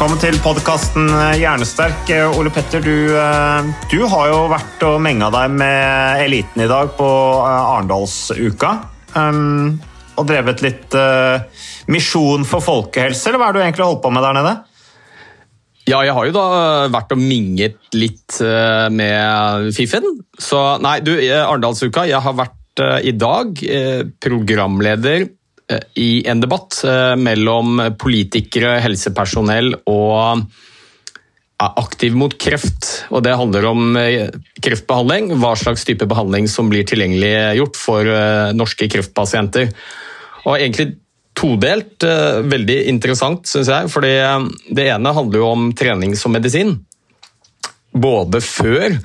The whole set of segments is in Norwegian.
Velkommen til podkasten Hjernesterk. Ole Petter, du, eh, du har jo vært og menga deg med eliten i dag på eh, Arendalsuka. Um, og drevet litt uh, misjon for folkehelse, eller hva er det du egentlig holdt på med der nede? Ja, jeg har jo da vært og minget litt eh, med Fiffen. Så nei, du, eh, Arendalsuka, jeg har vært uh, i dag uh, programleder eh, i en debatt eh, mellom politikere, helsepersonell og ja, aktiv mot kreft. Og det handler om eh, kreftbehandling, hva slags type behandling som blir tilgjengelig gjort for eh, norske kreftpasienter. Og egentlig todelt, eh, veldig interessant syns jeg. eh, det ene handler jo om trening som medisin. Både før,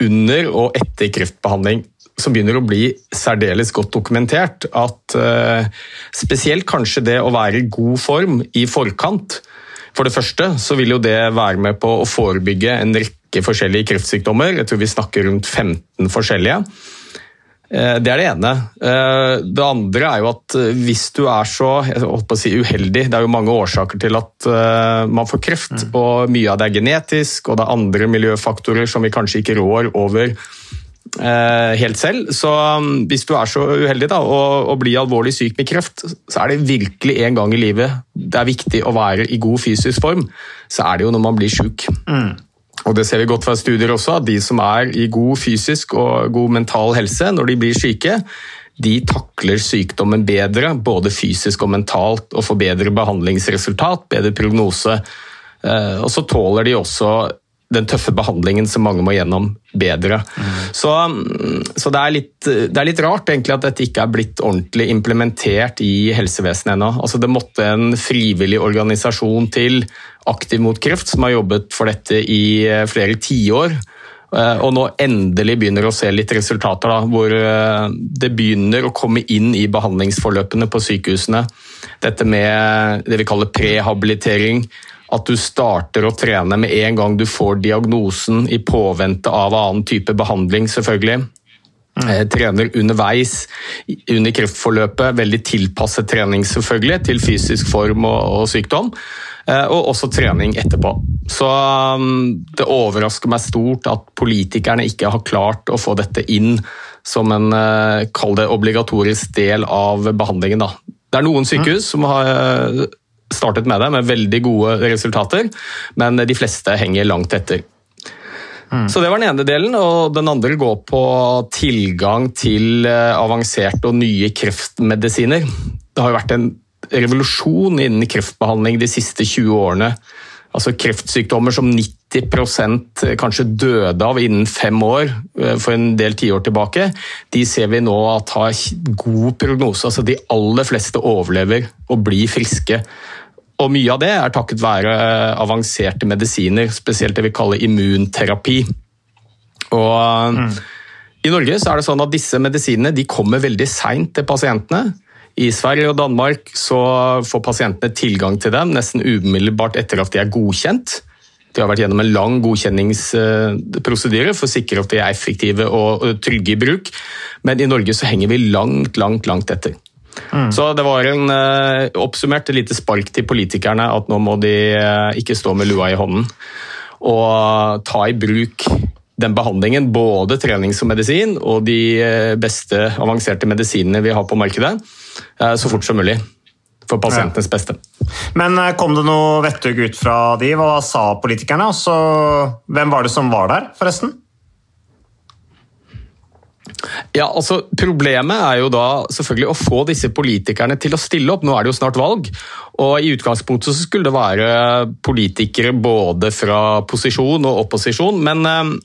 under og etter kreftbehandling. Som begynner å bli særdeles godt dokumentert. At eh, spesielt kanskje det å være i god form i forkant. For det første så vil jo det være med på å forebygge en rekke forskjellige kreftsykdommer. Jeg tror vi snakker rundt 15 forskjellige. Eh, Det er det ene. Eh, Det andre er jo at hvis du er så jeg holdt på å si uheldig Det er jo mange årsaker til at man får kreft, og mye av det er genetisk, og det er andre miljøfaktorer som vi kanskje ikke rår over helt selv. Så um, hvis du er så uheldig da, å, bli alvorlig syk med kreft, så er det virkelig en gang i livet det er viktig å være i god fysisk form. Så er det jo når man blir syk. Og det ser vi godt fra studier også, at de som er i god fysisk og god mental helse når de blir syke, de takler sykdommen bedre, både fysisk og mentalt, og får bedre behandlingsresultat, bedre prognose. Eh, Og så tåler de også den tøffe behandlingen som mange må gjennom, bedre. Så, mm, så det, er litt, det er litt rart egentlig at dette ikke er blitt ordentlig implementert i helsevesenet ennå. Altså, det måtte en frivillig organisasjon til, Aktiv mot kreft, som har jobbet for dette i eh, flere tiår. Eh, Og nå endelig begynner å se litt resultater, da, hvor eh, det begynner å komme inn i behandlingsforløpene på sykehusene. Dette med det vi kaller prehabilitering. At du starter å trene med en gang du får diagnosen, i påvente av annen type behandling, selvfølgelig. Eh, Trener underveis under kreftforløpet. Veldig tilpasset trening selvfølgelig, til fysisk form og, og sykdom. Eh, Og også trening etterpå. Så um, det overrasker meg stort at politikerne ikke har klart å få dette inn som en eh, kall det obligatorisk del av behandlingen. Da. Det er noen sykehus som har startet med det, med veldig gode resultater, men de fleste henger langt etter. Så Det var den ene delen, og den andre går på tilgang til eh, avanserte og nye kreftmedisiner. Det har jo vært en revolusjon innen kreftbehandling de siste 20 årene. Altså Kreftsykdommer som 90% kanskje døde av innen fem år eh, for en del tiår tilbake, de ser vi nå at har god prognose. Altså De aller fleste overlever og blir friske. Og mye av det er takket være avanserte medisiner, spesielt det vi kaller immunterapi. Og I Norge så er det sånn at disse medisinene de kommer veldig seint til pasientene. I Sverige og Danmark så får pasientene tilgang til dem nesten umiddelbart etter at de er godkjent. De har vært gjennom en lang godkjenningsprosedyre for å sikre at de er effektive og trygge i bruk, men i Norge så henger vi langt, langt, langt etter. Så det var en eh, oppsummert et lite spark til politikerne at nå må de eh, ikke stå med lua i hånden og ta i bruk den behandlingen, både trenings og medisin, og de eh, beste avanserte medisinene vi har på markedet, så fort som mulig. For pasientenes beste. Men eh, kom det noe vettug ut fra de? Hva sa politikerne? Også, hvem var det som var der, forresten? Ja, altså Problemet er jo da selvfølgelig å få disse politikerne til å stille opp. Nå er det jo snart valg, og i utgangspunktet så skulle det være politikere både fra posisjon og opposisjon. men eh,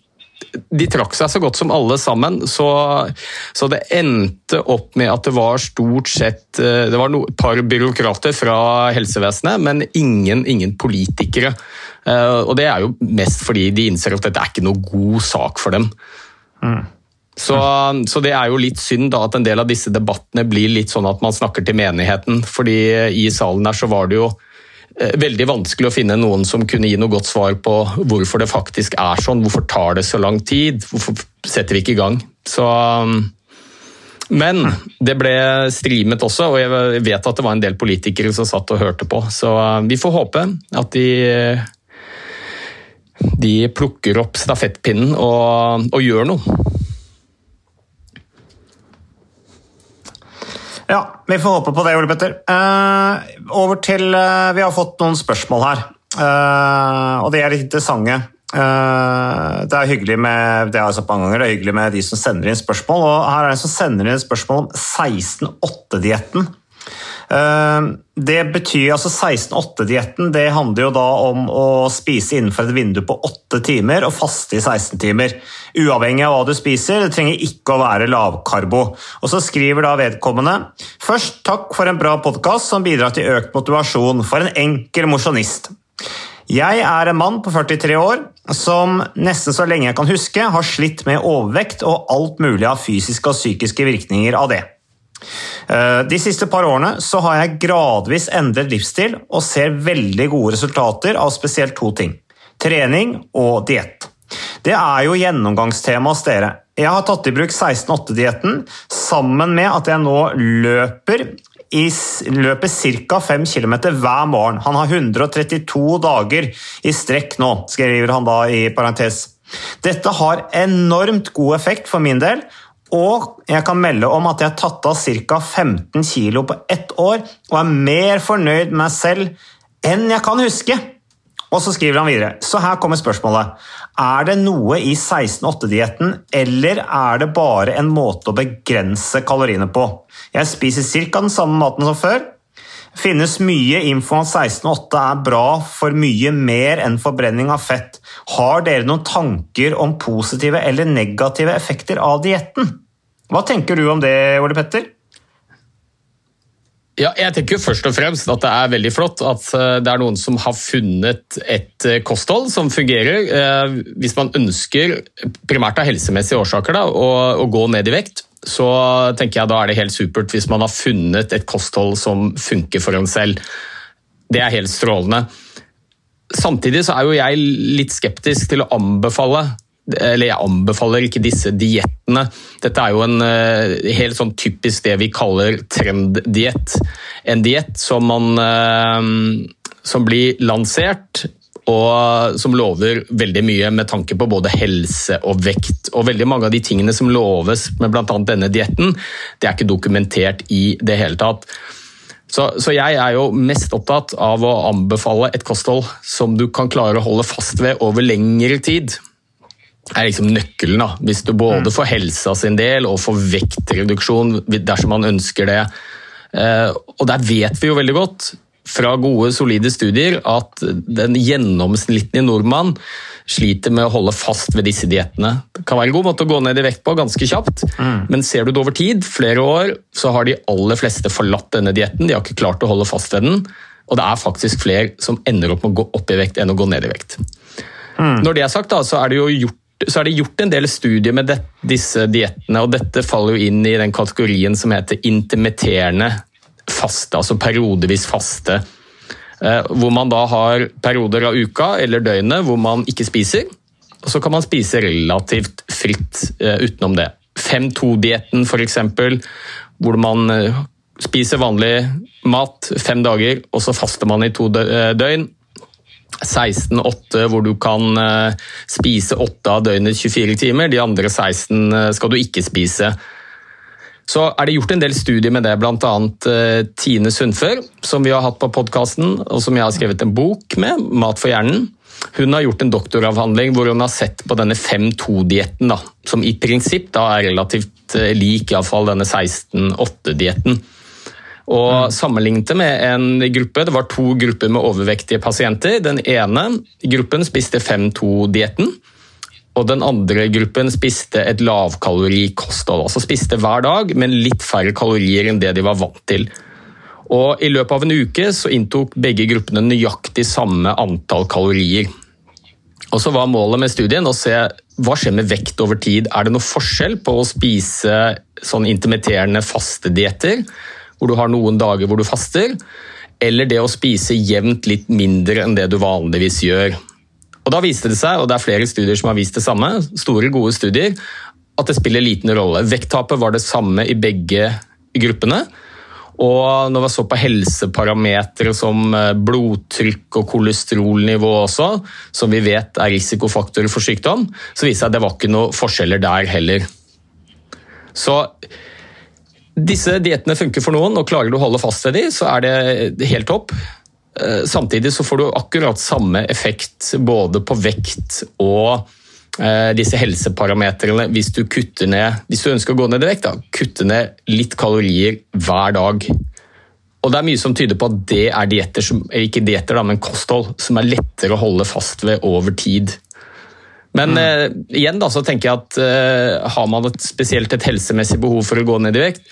de trakk seg så godt som alle sammen, så, så, det endte opp med at det var stort sett eh, Det var et par byråkrater fra helsevesenet, men ingen, ingen politikere. Eh, og det er jo mest fordi de innser at dette er ikke noe god sak for dem. Mm. Så, så, det er jo litt synd da at en del av disse debattene blir litt sånn at man snakker til menigheten. fordi i salen der så var det jo eh, veldig vanskelig å finne noen som kunne gi noe godt svar på hvorfor det faktisk er sånn. Hvorfor tar det så lang tid? Hvorfor setter vi ikke i gang? Så, men det ble streamet også, og jeg vet at det var en del politikere som satt og hørte på. Så vi får håpe at de de plukker opp stafettpinnen og, og gjør noe. Ja, vi får håpe på det, Ole Petter. Uh, over til uh, Vi har fått noen spørsmål her, uh, og de er litt interessante. det er hyggelig med det har jeg sagt mange ganger, det er hyggelig med de som sender inn spørsmål. og Her er det en som sender inn spørsmål om 16-8-dietten. Eh, det betyr altså 16-8-dietten. Det handler jo da om å spise innenfor et vindu på 8 timer og faste i 16 timer. Uavhengig av hva du spiser, det trenger ikke å være lavkarbo. Og så skriver da vedkommende Først takk for en bra podkast som bidrar til økt motivasjon for en enkel mosjonist. Jeg er en mann på 43 år som nesten så lenge jeg kan huske har slitt med overvekt og alt mulig av fysiske og psykiske virkninger av det. Eh, de siste par årene så har jeg gradvis endret livsstil og ser veldig gode resultater av spesielt to ting. Trening og diett. Det er jo gjennomgangstema hos dere. Jeg har tatt i bruk 16-8-dietten sammen med at jeg nå løper i løpet ca. 5 km hver morgen. Han har 132 dager i strekk nå, skriver han da i parentes. Dette har enormt god effekt for min del, og jeg kan melde om at jeg har tatt av ca. 15 kg på ett år og er mer fornøyd med meg selv enn jeg kan huske. Og så skriver han videre. Så her kommer spørsmålet. Er det noe i 16-8-dietten, eller er det bare en måte å begrense kaloriene på? Jeg spiser ca. den samme maten som før. finnes mye info om at 16-8 er bra for mye mer enn forbrenning av fett. Har dere noen tanker om positive eller negative effekter av dietten? Hva tenker du om det, Ole Petter? Ja, jeg tenker først og fremst at det er veldig flott at eh, det er noen som har funnet et eh, kosthold som fungerer. Eh, hvis man ønsker, primært av helsemessige årsaker, da, å, gå ned i vekt, så tenker jeg da er det helt supert hvis man har funnet et kosthold som funker for en selv. Det er helt strålende. Samtidig så er jo jeg litt skeptisk til å anbefale eller jeg anbefaler ikke disse diettene. Dette er jo en uh, helt sånn typisk det vi kaller trenddiett. En diett som, man, som blir lansert og som lover veldig mye med tanke på både helse og vekt. Og veldig mange av de tingene som loves med bl.a. denne dietten, det er ikke dokumentert i det hele tatt. Så, så, jeg er jo mest opptatt av å anbefale et kosthold som du kan klare å holde fast ved over lengre tid Det er liksom nøkkelen. da. Hvis du både mm. får helsa sin del og får vektreduksjon dersom man ønsker det. Eh, og der vet vi jo veldig godt fra gode, solide studier at den gjennomsnittlige nordmann sliter med å holde fast ved disse diettene. Det kan være en god måte å gå ned i vekt på ganske kjapt, mm. men ser du det over tid, flere år, så har de aller fleste forlatt denne dietten. De har ikke klart å holde fast ved den. Og det er faktisk flere som ender opp med å gå opp i vekt enn å gå ned i vekt. Mm. Når det er sagt, da, så er det jo gjort så er det gjort en del studier med det, disse diettene, og dette faller jo inn i den kategorien som heter intermitterende faste, altså periodevis faste. Eh, hvor man da har perioder av uka eller døgnet hvor man ikke spiser, og så kan man spise relativt fritt eh, utenom det. 5-2-dietten f.eks., hvor man eh, spiser vanlig mat fem dager, og så faster man i to døgn. 16-8 hvor du kan spise 8 av døgnets 24 timer. De andre 16 eh, skal du ikke spise. Så er det gjort en del studier med det, bl.a. Tine Sundfør, som vi har hatt på podkasten, og som jeg har skrevet en bok med, 'Mat for hjernen'. Hun har gjort en doktoravhandling hvor hun har sett på denne 5-2-dietten, som i prinsipp da er relativt lik iallfall denne 16-8-dietten. Og mm. sammenlignet det med en gruppe, det var to grupper med overvektige pasienter. Den ene gruppen spiste 5-2-dietten. Og den andre gruppen spiste et lavkalorikosthold. Altså spiste hver dag, men litt færre kalorier enn det de var vant til. Og I løpet av en uke så inntok begge gruppene nøyaktig samme antall kalorier. Og så var Målet med studien å se hva skjer med vekt over tid. Er det noe forskjell på å spise sånn intermitterende fastedietter hvor du har noen dager hvor du faster, eller det å spise jevnt litt mindre enn det du vanligvis gjør. Og Da viste det seg, og det er flere studier som har vist det samme, store, gode studier, at det spiller liten rolle. Vekttapet var det samme i begge gruppene. Og når vi så på helseparametere som eh, blodtrykk og kolesterolnivå også, som vi vet er risikofaktorer for sykdom, så viste det seg at det var ikke noen forskjeller der heller. Så disse diettene funker for noen, og klarer du å holde fast ved dem, så er det helt topp. Eh, samtidig så får du akkurat samme effekt både på vekt og eh, disse helseparametrene hvis du kutter ned Hvis du ønsker å gå ned i vekt, da, kutte ned litt kalorier hver dag. Og det er mye som tyder på at det er dietter som, ikke dietter, men kosthold som er lettere å holde fast ved over tid. Men mm. eh, igjen da, så tenker jeg at eh, har man et, spesielt et helsemessig behov for å gå ned i vekt,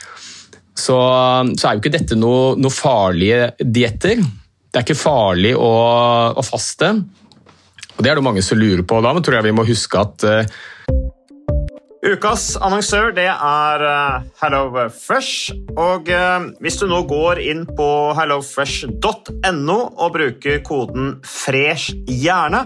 så, så er jo ikke dette noe, noe farlige dietter. Det er ikke farlig å, å, faste. Og Det er det mange som lurer på. Da men tror jeg vi må huske at uh, Ukas annonsør det er uh, HelloFresh. Og uh, hvis du nå går inn på hellofresh.no og bruker koden 'fresh hjerne',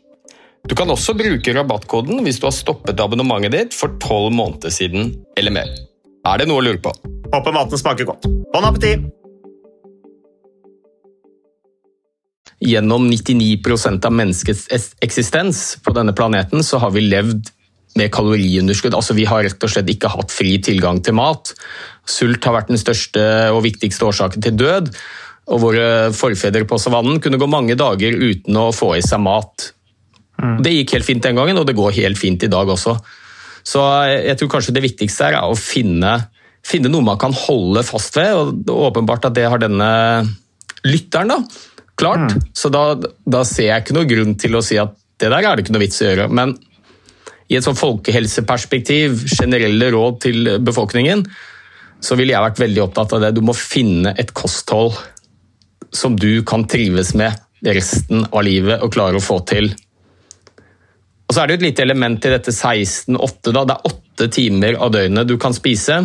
Du kan også bruke rabattkoden hvis du har stoppet abonnementet ditt for tolv måneder siden eller mer. Er det noe å lure på? Håper maten smaker godt. Bon appétit! Gjennom 99% av menneskets eksistens på denne planeten så har vi levd med kaloriunderskudd. Altså Vi har rett og slett ikke hatt fri tilgang til mat. Sult har vært den største og viktigste årsaken til død. Og våre forfedre på savannen kunne gå mange dager uten å få i seg mat. Det gikk helt fint den gangen, og det går helt fint i dag også. Så jeg tror kanskje det viktigste er å finne, finne noe man kan holde fast ved, og åpenbart at det har denne lytteren da, klart. Så da, da ser jeg ikke noe grunn til å si at det der er det ikke noe vits å gjøre. Men i et sånn folkehelseperspektiv, generelle råd til befolkningen, så ville jeg vært veldig opptatt av det. Du må finne et kosthold som du kan trives med resten av livet og klare å få til. Og så er det jo et lite element i dette 16-8. da. Det er åtte timer av døgnet du kan spise.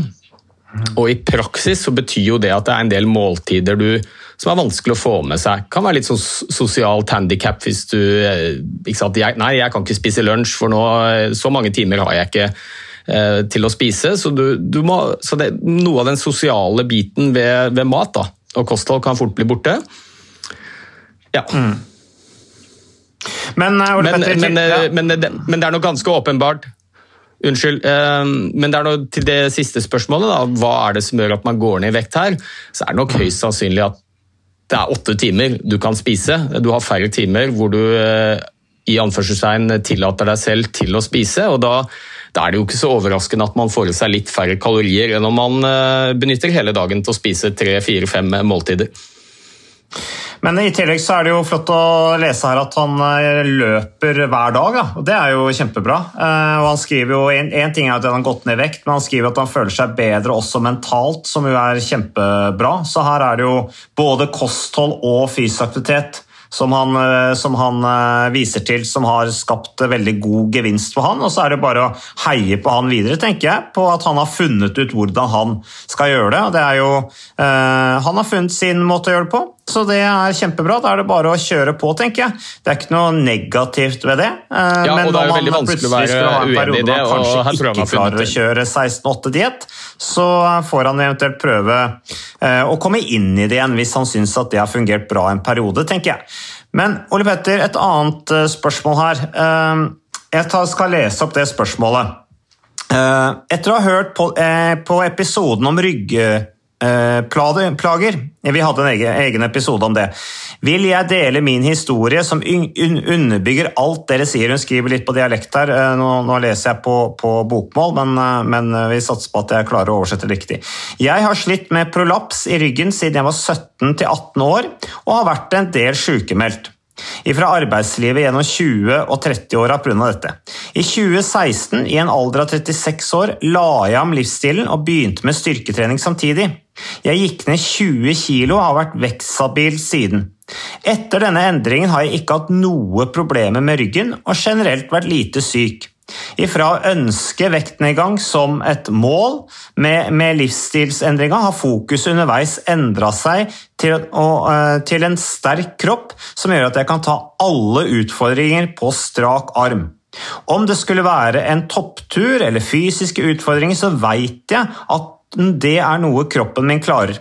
Og i praksis så betyr jo det at det er en del måltider du, som er vanskelig å få med seg. Kan være litt sånn sosialt handikap hvis du eh, ikke sant? Jeg, Nei, jeg kan ikke spise lunsj, for nå, eh, så mange timer har jeg ikke eh, til å spise. Så, du, du må, så det, noe av den sosiale biten ved, ved mat da, og kosthold kan fort bli borte. Ja. Ole Men, men, men, det, men det er noe ganske åpenbart Unnskyld. eh, Men det er noe, til det siste spørsmålet, da, hva er det som gjør at man går ned i vekt her? Så er det nok høyst sannsynlig at det er åtte timer du kan spise. Du har færre timer hvor du eh, i anførselstegn tillater deg selv til å spise. og da, da er det jo ikke så overraskende at man får i seg litt færre kalorier enn om man eh, benytter hele dagen til å spise tre, fire, fem måltider. Men i tillegg så er det jo flott å lese her at han eh, løper hver dag. Da. og Det er jo kjempebra. Eh, Og han skriver jo, en, ting er at han har gått ned i vekt, men han skriver at han føler seg bedre også mentalt, som jo er kjempebra. Så her er det jo både kosthold og fysisk aktivitet som han, eh, som han viser til, som har skapt veldig god gevinst for han. Og så er det bare å heie på han videre, tenker jeg, på at han har funnet ut hvordan han skal gjøre det. Og det er jo, han har funnet sin måte å gjøre det på, så det er kjempebra. Da er det bare å kjøre på, tenker jeg. Det er ikke noe negativt ved det. eh, Ja, men når man plutselig skulle ha en periode det, man kanskje ikke klarer å kjøre 16-8-diett, så får han eventuelt prøve eh, å komme inn i det igjen hvis han syns at det har fungert bra en periode, tenker jeg. Men Ole Petter, et annet eh, spørsmål her. Jeg skal lese opp det spørsmålet. Etter å ha hørt på, episoden om ryggplager, vi hadde en egen, episode om det, vil jeg dele min historie som un un underbygger alt dere sier. Hun skriver litt på dialekt her, Eh, nå, nå leser jeg på, på bokmål, men, eh, men vi satser på at jeg klarer å oversette riktig. Jeg har slitt med prolaps i ryggen siden jeg var 17 til 18 år, og har vært en del sykemeldt fra arbeidslivet gjennom 20- og 30-åra pga. dette. I 2016, i en alder av 36 år, la jeg om livsstilen og begynte med styrketrening samtidig. Jeg gikk ned 20 kg og har vært vekststabil siden. Etter denne endringen har jeg ikke hatt noe problemer med ryggen og generelt vært lite syk. Ifra å ønske vektnedgang som et mål med, med livsstilsendringa har fokuset underveis endra seg til, å, eh, til en sterk kropp som gjør at jeg kan ta alle utfordringer på strak arm. Om det skulle være en topptur eller fysiske utfordringer, så veit jeg at det er noe kroppen min klarer.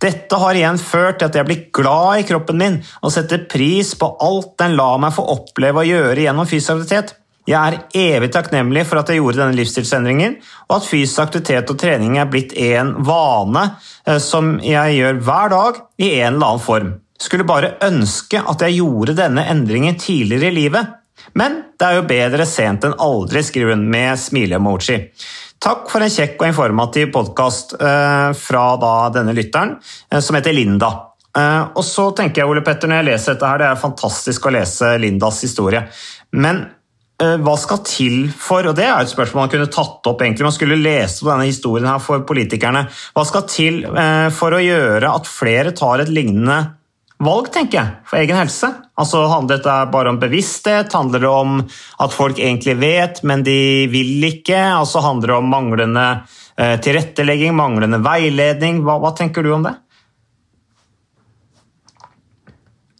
Dette har igjen ført til at jeg blir glad i kroppen min og setter pris på alt den lar meg få oppleve og gjøre gjennom fysisk aktivitet. Jeg er evig takknemlig for at jeg gjorde denne livsstilsendringen, og at fysisk aktivitet og trening er blitt en vane eh, som jeg gjør hver dag i en eller annen form. Skulle bare ønske at jeg gjorde denne endringen tidligere i livet. Men det er jo bedre sent enn aldri, skriver hun med smile-emoji. Takk for en kjekk og informativ podkast fra da denne lytteren, eh, som heter Linda. Eh, Og så tenker jeg, Ole Petter, når jeg leser dette her, det er fantastisk å lese Lindas historie. Men eh, hva skal til for, og det er et spørsmål man kunne tatt opp egentlig, man skulle lese denne historien her for politikerne, hva skal til eh, for å gjøre at flere tar et lignende valg, tenker jeg, for egen helse. Altså, Handler dette bare om bevissthet? Handler det om at folk egentlig vet, men de vil ikke? Altså, Handler det om manglende eh, tilrettelegging, manglende veiledning? Hva, hva tenker du om det?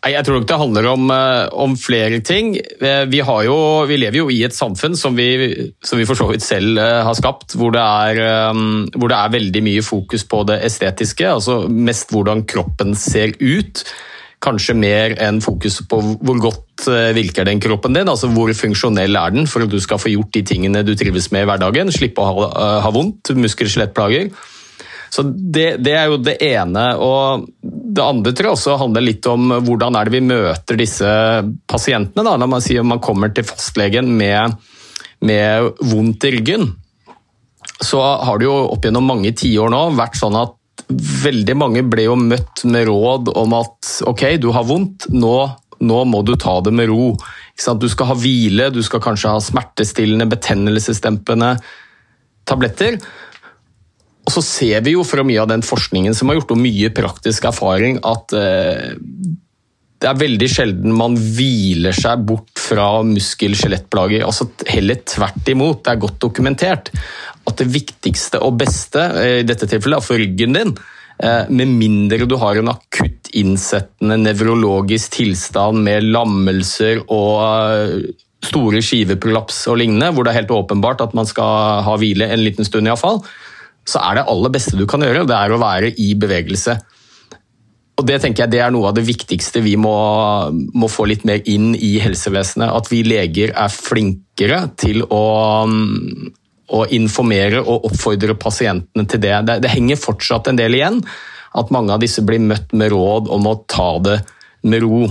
Nei, Jeg tror nok det handler om, eh, om flere ting. Eh, Vi, jo, vi lever jo i et samfunn som vi, som vi for så vidt selv eh, har skapt, hvor det, er, hvor det er veldig mye fokus på det estetiske, altså mest hvordan kroppen ser ut. Kanskje mer enn fokus på hvor godt virker den kroppen din, altså hvor funksjonell er den for at du skal få gjort de tingene du trives med i hverdagen, slippe å ha, ha vondt, muskel-skjelettplager. Så det, det, er jo det ene. Og det andre tror jeg også handler litt om hvordan er det vi møter disse pasientene. Da. Når man sier man kommer til fastlegen med, med vondt i ryggen, så har det jo opp gjennom mange tiår nå vært sånn at veldig mange ble jo møtt med råd om at ok, du har vondt, nå, nå må du ta det med ro. Du skal ha hvile, du skal kanskje ha smertestillende, betennelsesdempende tabletter. Og så ser vi jo fra mye av den forskningen som har gjort, og mye praktisk erfaring, at eh, det er veldig sjelden man hviler seg bort fra muskel-skjelettplager. Altså heller tvert imot. Det er godt dokumentert at det viktigste og beste, eh, i dette tilfellet er for ryggen din, eh, med mindre du har en akutt innsettende nevrologisk tilstand med lammelser og store skiveprolaps og lignende, hvor det er helt åpenbart at man skal ha hvile en liten stund iallfall, så er det aller beste du kan gjøre, det er å være i bevegelse. Og Det tenker jeg det er noe av det viktigste vi må, må få litt mer inn i helsevesenet. At vi leger er flinkere til å, å informere og oppfordre pasientene til det. det. Det henger fortsatt en del igjen. At mange av disse blir møtt med råd om å ta det med ro.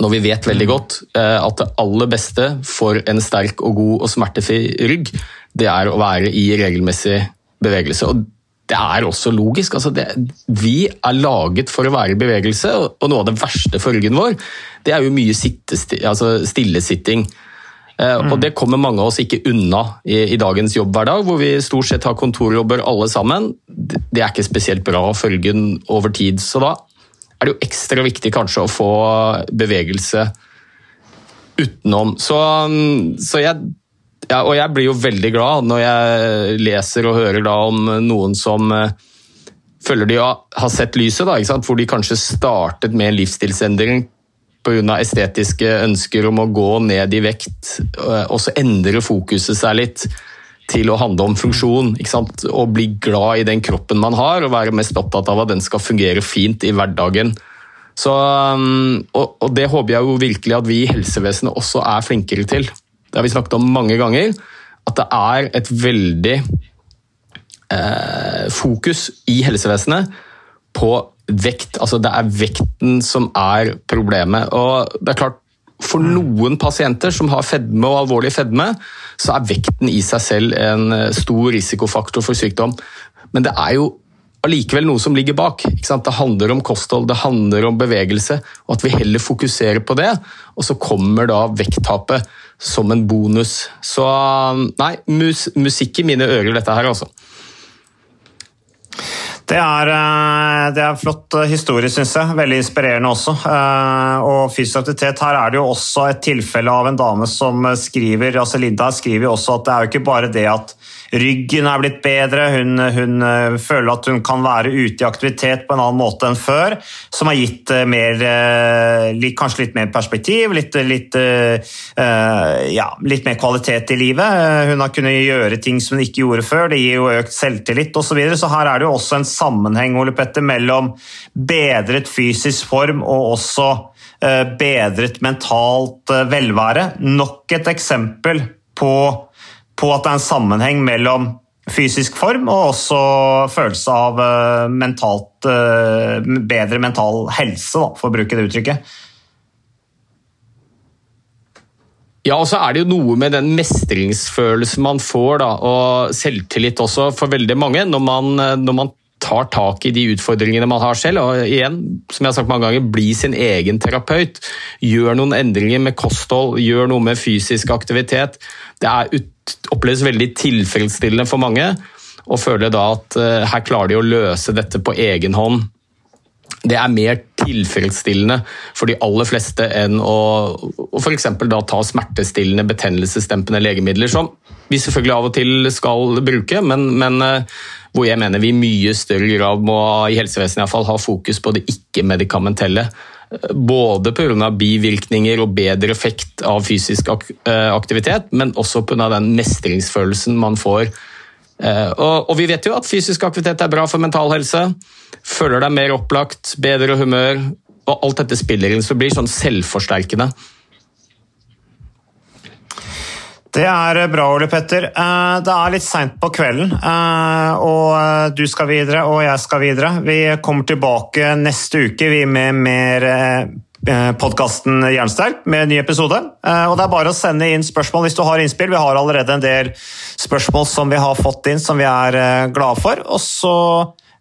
Når vi vet veldig godt at det aller beste for en sterk og god og smertefri rygg, det er å være i regelmessig bevegelse. Og det er også logisk. Altså det, vi er laget for å være i bevegelse, og noe av det verste for ryggen vår, det er jo mye altså stillesitting. Mm. Og Det kommer mange av oss ikke unna i, i, dagens jobbhverdag, hvor vi stort sett har kontorjobber alle sammen. Det er ikke spesielt bra for ryggen over tid. Så da er det jo ekstra viktig kanskje å få bevegelse utenom. Så, så jeg ja, og jeg blir jo veldig glad når jeg leser og hører da om noen som uh, føler de har sett lyset, da, hvor de kanskje startet med en livsstilsendring pga. estetiske ønsker om å gå ned i vekt, uh, og så endrer fokuset seg litt til å handle om funksjon. Og bli glad i den kroppen man har, og være mest opptatt av at den skal fungere fint i hverdagen. Så, og, og det håper jeg jo virkelig at vi i helsevesenet også er flinkere til det har vi snakket om mange ganger, at det er et veldig eh, fokus i helsevesenet på vekt. Altså det er vekten som er problemet. Og det er klart, for noen pasienter som har fedme og alvorlig fedme, så er vekten i seg selv en eh, stor risikofaktor for sykdom. Men det er jo allikevel noe som ligger bak. Det handler om kosthold, det handler om bevegelse, og at vi heller fokuserer på det. Og så kommer da vekttapet som en bonus. Så nei, mus musikk i mine ører, dette her, altså. Det er, eh, det er flott historie, syns jeg. Veldig inspirerende også. Eh, og fysisk aktivitet, her er det jo også et tilfelle av en dame som skriver altså Linda skriver jo også at det er jo ikke bare det at ryggen er blitt bedre, hun, hun, eh, føler at hun kan være ute i aktivitet på en annen måte enn før, som har gitt eh, mer, eh, kanskje litt mer perspektiv, litt, litt, ja, litt mer kvalitet i livet. Hun har kunnet gjøre ting som hun ikke gjorde før, det gir jo økt selvtillit osv. Så, videre. så her er det jo også en sammenheng Ole Petter, mellom bedret fysisk form og også bedret mentalt velvære. Nok et eksempel på på at det er en sammenheng mellom fysisk form og også følelse av eh, mentalt, eh, bedre mental helse, for å bruke det uttrykket. Ja, og så er det jo noe med den mestringsfølelsen man får, da, og selvtillit også for veldig mange, når man, når man tar tak i de utfordringene man har selv. Og igjen, som jeg har sagt mange ganger, bli sin egen terapeut. Gjør noen endringer med kosthold, gjør noe med fysisk aktivitet. Det er ut, oppleves veldig tilfredsstillende for mange Og føler da at uh, her klarer de å løse dette på egen hånd. det er mer tilfredsstillende for de aller fleste enn å, å f.eks. ta smertestillende, betennelsesdempende legemidler, som vi selvfølgelig av og til skal bruke, men, men eh, hvor jeg mener vi i mye større grad må i helsevesenet i fall, ha fokus på det ikke-medikamentelle. Både pga. bivirkninger og bedre effekt av fysisk eh, aktivitet, men også pga. den mestringsfølelsen man får Eh, og, vi vet jo at fysisk aktivitet er bra for mental helse. Føler deg mer opplagt, bedre humør. Og alt dette spiller inn, så blir sånn selvforsterkende. Det er bra, Ole Petter. Eh, det er litt seint på kvelden, eh, og du skal videre, og jeg skal videre. Vi kommer tilbake neste uke vi med mer Eh, podkasten Jernsterk med en ny episode. Eh, og Det er bare å sende inn spørsmål hvis du har innspill. Vi har allerede en del spørsmål som vi har fått inn som vi er eh, glade for. Og så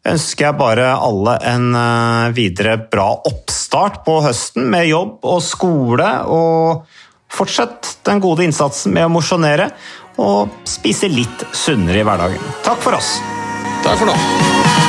ønsker jeg bare alle en videre bra oppstart på høsten med jobb og skole. Og fortsett den gode innsatsen med å mosjonere og spise litt sunnere i hverdagen. Takk for oss. Takk for nå.